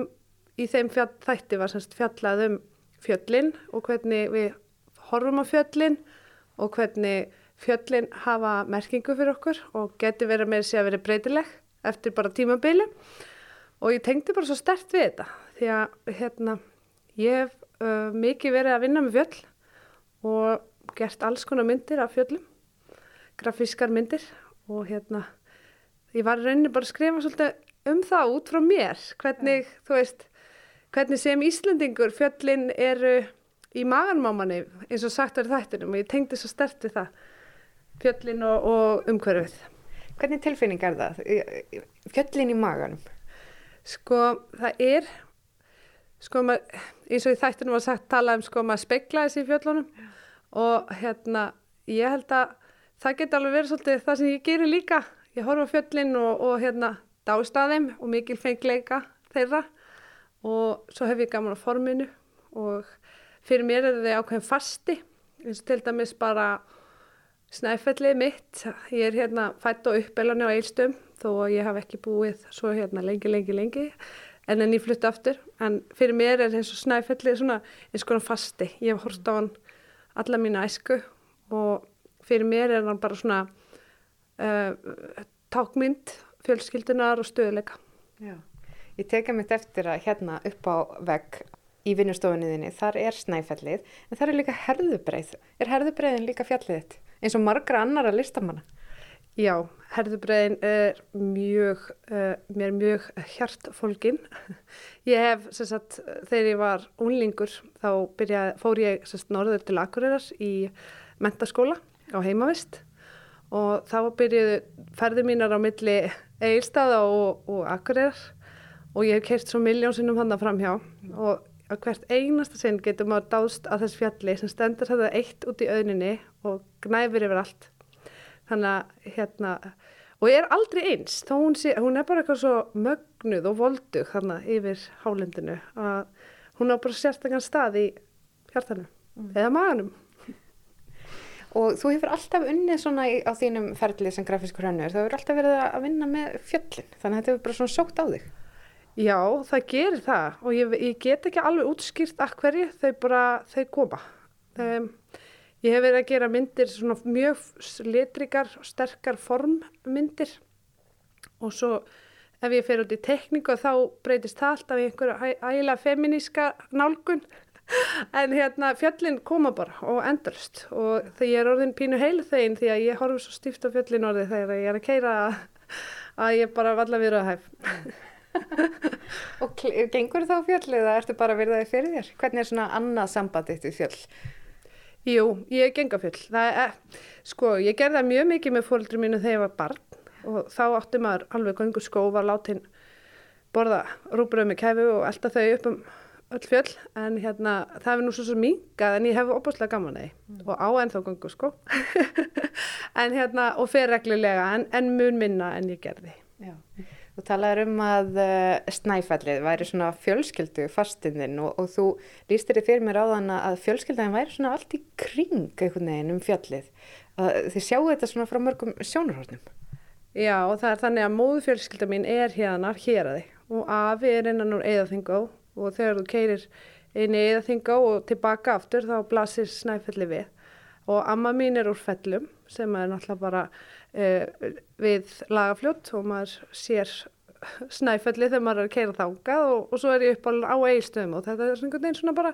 í þeim fjall, þætti var semst fjallað um fjöllin og hvernig við horfum á fjöllin og hvernig fjöllin hafa merkingu fyrir okkur og geti verið með sig að vera breytileg eftir bara tímabili og ég tengdi bara svo stert við þetta því að hérna ég uh, mikið verið að vinna með fjöll og gert alls konar myndir af fjöllum grafískar myndir og hérna ég var rauninni bara að skrifa svolítið um það út frá mér hvernig, þú veist, hvernig sem Íslandingur fjöllin eru í maganmámanni eins og sagt er þættinum og ég tengdi svo stert við það fjöllin og, og umhverfið Hvernig tilfinning er það? Fjöllin í maganum? Sko, það er sko maður, eins og í þættunum var sagt tala um sko maður speklaði sér í fjöllunum. Og hérna ég held að það geti alveg verið svolítið það sem ég gerir líka. Ég horfa fjöllin og, og hérna dáist að þeim og mikil fengleika þeirra. Og svo hef ég gaman á forminu. Og fyrir mér er þau ákveðin fasti. Eins og til dæmis bara snæfellið mitt. Ég er hérna fætt og uppelani á eilstum þó ég hafa ekki búið svo hérna lengi, lengi, lengi en en ég flutti aftur en fyrir mér er eins og snæfellið svona eins konar fasti ég hef horft á hann alla mína æsku og fyrir mér er hann bara svona uh, tákmynd fjölskyldunar og stöðuleika Já. Ég teka mitt eftir að hérna upp á vegg í vinnustofunniðinni, þar er snæfellið, en þar er líka herðubreið. Er herðubreiðin líka fjallið þitt? Eins og margra annara listamanna. Já, herðubreiðin er mjög, uh, mér er mjög hjartfólkin. Ég hef, sem sagt, þegar ég var unlingur, þá byrjað, fór ég sagt, norður til Akureyrar í mentaskóla á heimavist og þá byrjuðu ferði mínar á milli Egilstaða og, og Akureyrar og ég hef keirt svo miljónsinnum hann að framhjá og að hvert einasta sinn getur maður dást að þess fjalli sem stendur þetta eitt út í auðninni og gnæfir yfir allt. Þannig að hérna, og er aldrei eins, þó hún, sé, hún er bara eitthvað svo mögnuð og voldug þarna yfir hálendinu að hún á bara sérstakann stað í hjartanum eða maganum. Og þú hefur alltaf unnið svona í, á þínum ferlið sem grafískur hannur, þú hefur alltaf verið að vinna með fjöllin, þannig að þetta hefur bara svona sókt á þig. Já, það gerir það og ég, ég get ekki alveg útskýrt að hverju þau bara, þau koma. Um, ég hef verið að gera myndir svona mjög litrikar og sterkar formmyndir og svo ef ég fer út í tekníku þá breytist það alltaf í einhverja ægilega feminíska nálgun *laughs* en hérna fjöllin koma bara og endurst og þegar ég er orðin pínu heilu þegin því að ég horfum svo stíft á fjöllin orði þegar ég er að keira að, að ég bara valla við að hæf. *laughs* og gengur þá fjöll eða ertu bara að verða þig fyrir þér? Hvernig er svona annað samband eitt við fjöll? Jú, ég geng á fjöll. Er, sko, ég gerði það mjög mikið með fólkdur mínu þegar ég var barn og þá átti maður alveg gangur skó var látin borða rúbröð með kefu og elda þau upp um öll fjöll en hérna það hefur nú svo svo mingað en ég hef opaslega gaman því mm. og á ennþá gangur sko *laughs* en hérna og fer reglulega en, en mun minna en ég gerði. Já. Þú talaður um að uh, snæfellið væri svona fjölskyldu fastindin og, og þú lístir þið fyrir mér á þann að fjölskyldaðin væri svona allt í kring einhvern veginn um fjallið. Að þið sjáu þetta svona frá mörgum sjónarhórnum. Já og það er þannig að móðufjölskylda mín er hérna hér að þið og afi er innan úr eðaþingó og þegar þú keirir inn í eðaþingó og tilbaka aftur þá blasir snæfellið við og amma mín er úr fellum sem er náttúrulega bara uh, við lagafljótt og maður sér snæfelli þegar maður er að keira þángað og, og svo er ég upp á, eigstöðum og þetta er svona, svona bara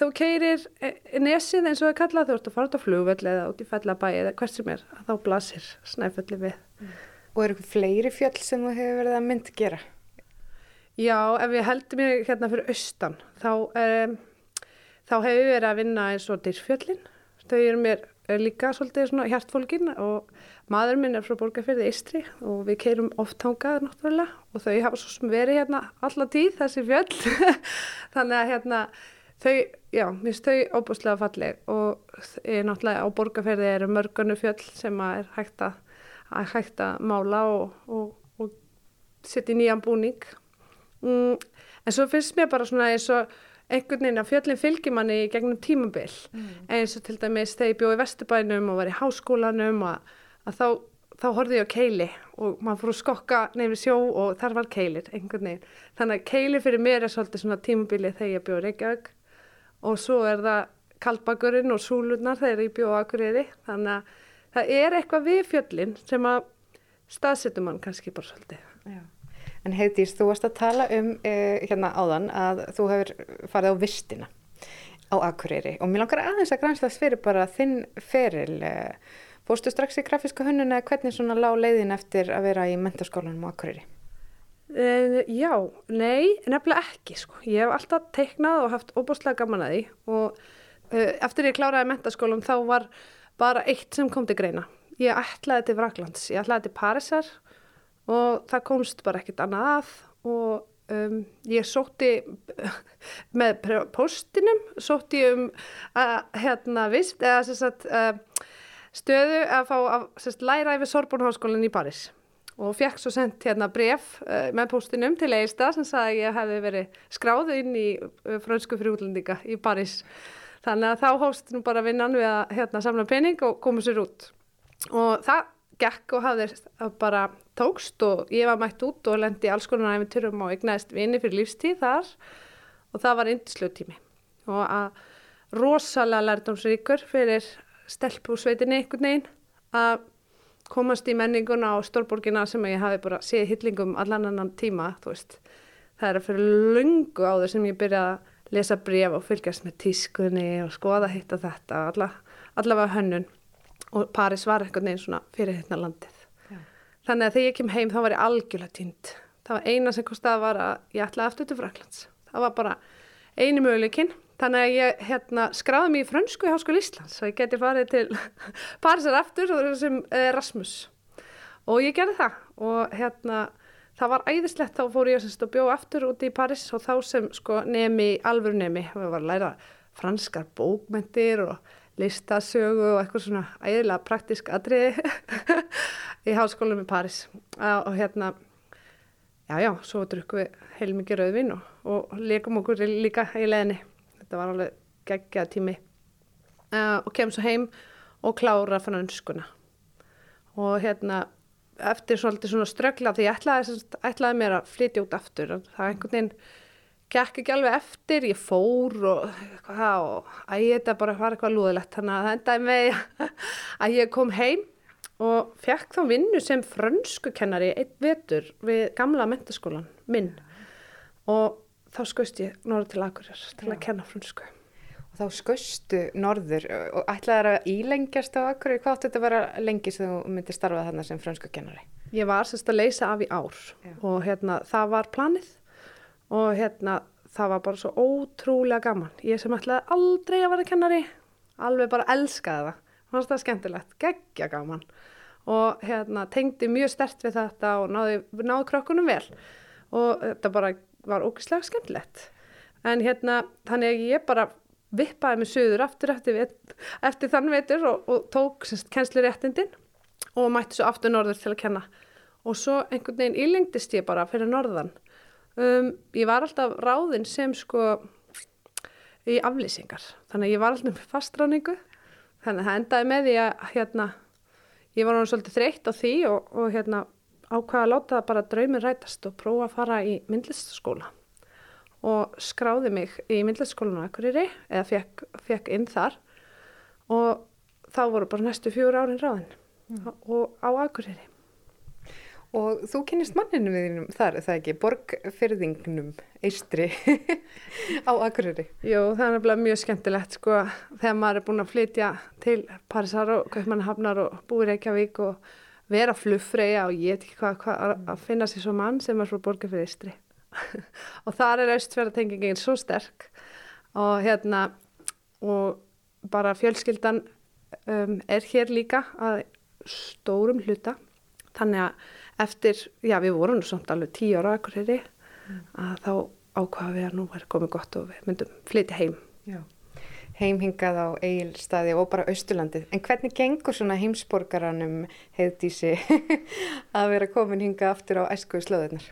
þú keirir e, nesið eins og það kallað þú ert að fara út á flugvelli eða út í fellabæi eða hvert sem er að þá blasir snæfelli við. Mm. Og eru eitthvað fleiri fjöll sem þú hefur verið að mynd gera? Já, ef ég heldur mér hérna fyrir austan þá, um, þá hefur ég verið að vinna eins og dyrfjöllin. Þau eru mér líka svolítið svona hjartfólkin og maður minn er frá borgarferði Ístri og við keirum oft hangað náttúrulega og þau hafa svo sem verið hérna alla tíð þessi fjöll. *laughs* Þannig að hérna þau, já, mér finnst þau óbúslega falleg og ég, náttúrulega á borgarferði eru mörgunu fjöll sem er hægt að, að, hægt að mála og, og, og setja í nýjan búning. Mm, en svo finnst mér bara svona eins og einhvern veginn að fjöllin fylgir manni í gegnum tímabil. Mm. eins og til dæmis þegar ég bjóði í Vesturbænum og var í háskólanum að, að þá, þá horfði ég á keili og maður fór að skokka nefnir sjó og þar var keilir einhvern veginn. Þannig að keili fyrir mér er svolítið svona tímabili þegar ég bjóði Reykjavík. Og svo er það kaldbakurinn og súlurnar þegar ég bjóði Akureyri. Þannig að það er eitthvað við fjöllin sem að staðsettum mann kannski bara svolítið. Já En Heiðdís, þú varst að tala um uh, hérna áðan að þú hefur farið á vistina á Akureyri og mér langar aðeins að grænslast fyrir bara þinn feril. Uh, fórstu strax í grafíska hönnun eða hvernig svona lág leiðin eftir að vera í mentaskólanum á Akureyri? Uh, já, nei, nefnilega ekki sko. Ég hef alltaf teiknað og haft óbúslega gaman að því og eftir ég kláraði mentaskólan þá var bara eitt sem kom til greina. Ég ætlaði til Vraklands, ég ætlaði til Parísar og það komst bara ekkert annað að og um, ég sótti *laughs* með póstinum, sótti um að hérna vist, eða sagt uh, stöðu að fá að sagt, læra yfir Sorbonne háskólan í Paris og fekk svo sendt hérna bref uh, með póstinum til Eilstað sem sagði að ég hefði verið skráð inn í frönsku fyrir útlendinga í Paris. Þannig að þá hóst nú bara vinnan við að hérna, samla pening og koma sér út. Og það gekk og hafði bara tókst og ég var mætt út og lendi alls konar æfinturum og egnaðist vini fyrir lífstíð þar og það var indislegu tími. Og að rosalega lærdomsríkur fyrir stelpúsveitinni einhvern veginn að komast í menninguna á stórborgina sem ég hafi bara séð hillingum allan annan tíma, þú veist. Það er að fyrir lungu áður sem ég byrjaði að lesa bref og fylgjast með tískunni og skoða hitt og þetta, alla, allavega hönnun og Paris var einhvern veginn svona fyrir hérna landið. Þannig að þegar ég kem heim þá var ég algjörlega týnd. Það var eina sem kostaði var að ég ætlaði aftur til Fraklands. Það var bara eini möguleikinn. Þannig að ég hérna, skráði mig í frönsku í Háskóla Íslands og ég geti farið til *laughs* Parísar aftur sem Erasmus. Og ég gerði það og hérna það var æðislegt þá fór ég semst og bjó aftur út í París og þá sem sko nemi, alvöru nemi, við varum að læra franskar bókmentir og listasögu og eitthvað svona æðilega praktisk atriði *laughs* í háskólanum í París. Og hérna já já, svo drukkum við heilmikið rauðvin og, og leikum okkur líka í leðinni þetta var alveg geggja tími. Uh, og kem svo heim og klára franskuna og hérna eftir svolítið svona ströggla því ég ætlaði, ætlaði mér að flytja út aftur. Það einhvern veginn gekk ekki alveg eftir, ég fór og hvað og æ, þetta bara var eitthvað lúðilegt þannig að það endaði með *laughs* að ég kom heim og fekk þá vinnu sem frönskukennari einn vetur við gamla mentaskólan minn og þá skauðst ég norður til Akureyrar til að kenna frönsku. Og þá skaustu norður og ætlaði að ílengjast á Akureyri. Hvað átti þetta að vera lengi sem þú myndir starfað þarna sem frönsku kennari? Ég var sérst að leysa af í ár Já. og hérna það var planið og hérna það var bara svo ótrúlega gaman. Ég sem ætlaði aldrei að vera kennari, alveg bara elskaði það. Fannst það skemmtilegt, geggja gaman og hérna tengdi mjög stert við þetta og náði, náði krökkunum vel og þetta bara var ógislega skemmtilegt. En hérna þannig að ég bara vippaði mig söður aftur eftir, eftir þann vetur og, og tók kennsluréttindin og mætti svo aftur norður til að kenna og svo einhvern veginn ílengdist ég bara fyrir norðan um, ég var alltaf ráðinn sem sko í aflýsingar. Þannig að ég var alltaf með fastráningu þannig að það endaði með því að hérna, ég var náttúrulega svolítið þreytt á því og, og hérna ákvaða að láta það bara draumir rætast og prófa að fara í myndlistaskóla og skráði mig í myndlistaskólan á Akureyri eða fekk, fekk inn þar. Og þá voru bara næstu fjóru árin ráðin. Og á Akureyri. Og þú kynist manninu við þínum þar, það ekki, borgfyrðingnum eistri *laughs* á Akureyri. Jú, það er nefnilega mjög skemmtilegt sko þegar maður er búin að flytja til Parísar og Kaupmannahafnar og búið Reykjavík og vera fluffreyja og ég veit ekki hvað, hvað að- finna sér svo mann sem er svo borgið fyrir eistri. *laughs* og þar er austferðatengingin svo sterk og hérna og bara fjölskyldan um, er hér líka að stórum hluta þannig að eftir, já við vorum samt alveg tíu ára akkurýri að þá ákvaða við að nú er komið gott og við myndum flytja heim. Já. Heimhingað á Egilstaði og bara Austurlandið. En hvernig gengur svona heimsborgaranum heiðdísi *laughs* að vera komin hingað aftur á æsku slóðunar?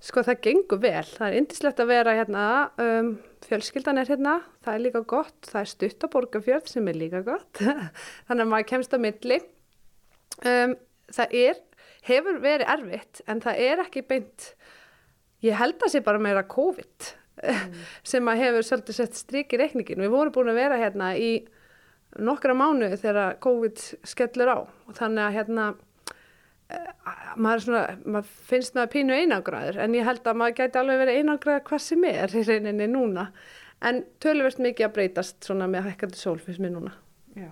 Sko það gengur vel, það er indislegt að vera hérna, um, fjölskyldan er hérna, það er líka gott, það er stutt á borgarfjörð sem er líka gott, *laughs* þannig að maður kemst á milli. Um, það er, hefur verið erfitt en það er ekki beint, ég held að sé bara meira COVID sem að hefur svolítið sett strik í reikningin. Við vorum búin að vera hérna í nokkra mánuði þegar COVID skellur á og þannig að hérna maður, er svona, maður finnst maður pínu einangraður en ég held að maður gæti alveg verið einangraður hvað sem er í reyninni núna en töluvert mikið að breytast svona með hækkandi sól finnst mér núna. Já.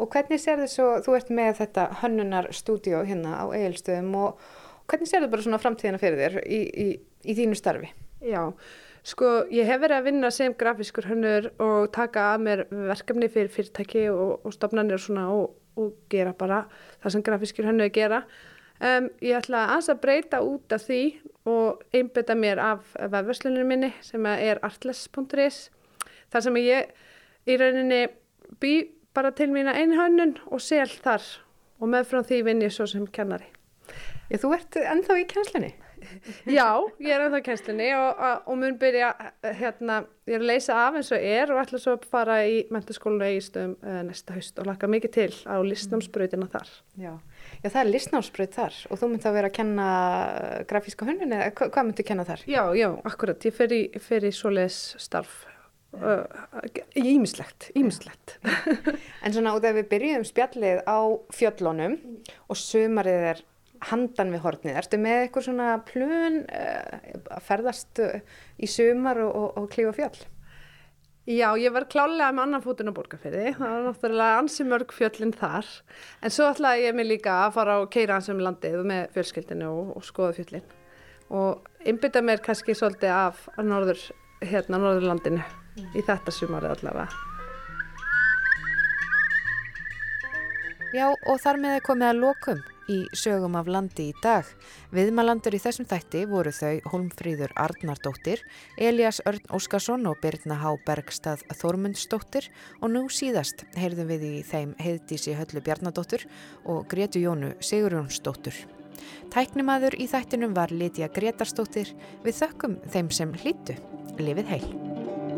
Og hvernig sér þið svo, þú ert með þetta hönnunarstúdíó hérna á Egilstöðum og hvernig sér þið bara svona framtíðina fyrir þér í, í, í þínu starfi? Já, sko ég hef verið að vinna sem grafiskur hönnur og taka að mér verkefni fyrir fyrirtæki og, og stofnanir og svona og, og gera bara það sem grafiskur hönnur gera. Um, ég ætla aðeins að breyta út af því og einbytta mér af vefversluninu minni sem er artles.is þar sem ég í rauninni bý bara til mína einhönnun og sel þar og meðfram því vinn ég svo sem kennari. Já, þú ert ennþá í kennslunni. *laughs* Já, ég er ennþá í kennslinni og, og mun byrja, hérna, ég er að leysa af eins og er og ætla svo að fara í mentaskólinu eigistum uh, næsta haust og laka mikið til á listnámsbrautina þar. Já. Já, það er listnámsbraut þar og þú myndi að vera að kenna grafíska hönnun eða hva, hvað myndi að kenna þar? Já, já, akkurat, ég fer í, í svoleiðis starf. Ímislegt, uh, ímislegt. *laughs* en svona út af við byrjum spjallið á fjöllunum og sumarið er handan við hornið. Ertu með eitthvað svona plön uh, að ferðast í sumar og, og, og klífa fjöll? Já, ég var klálega með annan fótinn á borgarferði. Það var náttúrulega ansi mörg fjöllin þar. En svo ætlaði ég mig líka að fara á keira hans um landið með fjölskyldinu og, og skoða fjöllin. Og innbytta mér kannski svolítið af norður, hérna, norðurlandinu. Í þetta sumarið allavega. Já, og þar með er komið að lokum í sögum af landi í dag. Viðmalandur í þessum þætti voru þau Holmfríður Arnardóttir, Elias Örn Óskarsson og Birna Há Bergstað Þormundsdóttir og nú síðast heyrðum við í þeim heiðdísi Höllu Bjarnadóttur og Gretu Jónu Sigurjónsdóttur. Tæknimaður í þættinum var Lítiða Gretarsdóttir við þökkum þeim sem hlýttu. Lifið heil!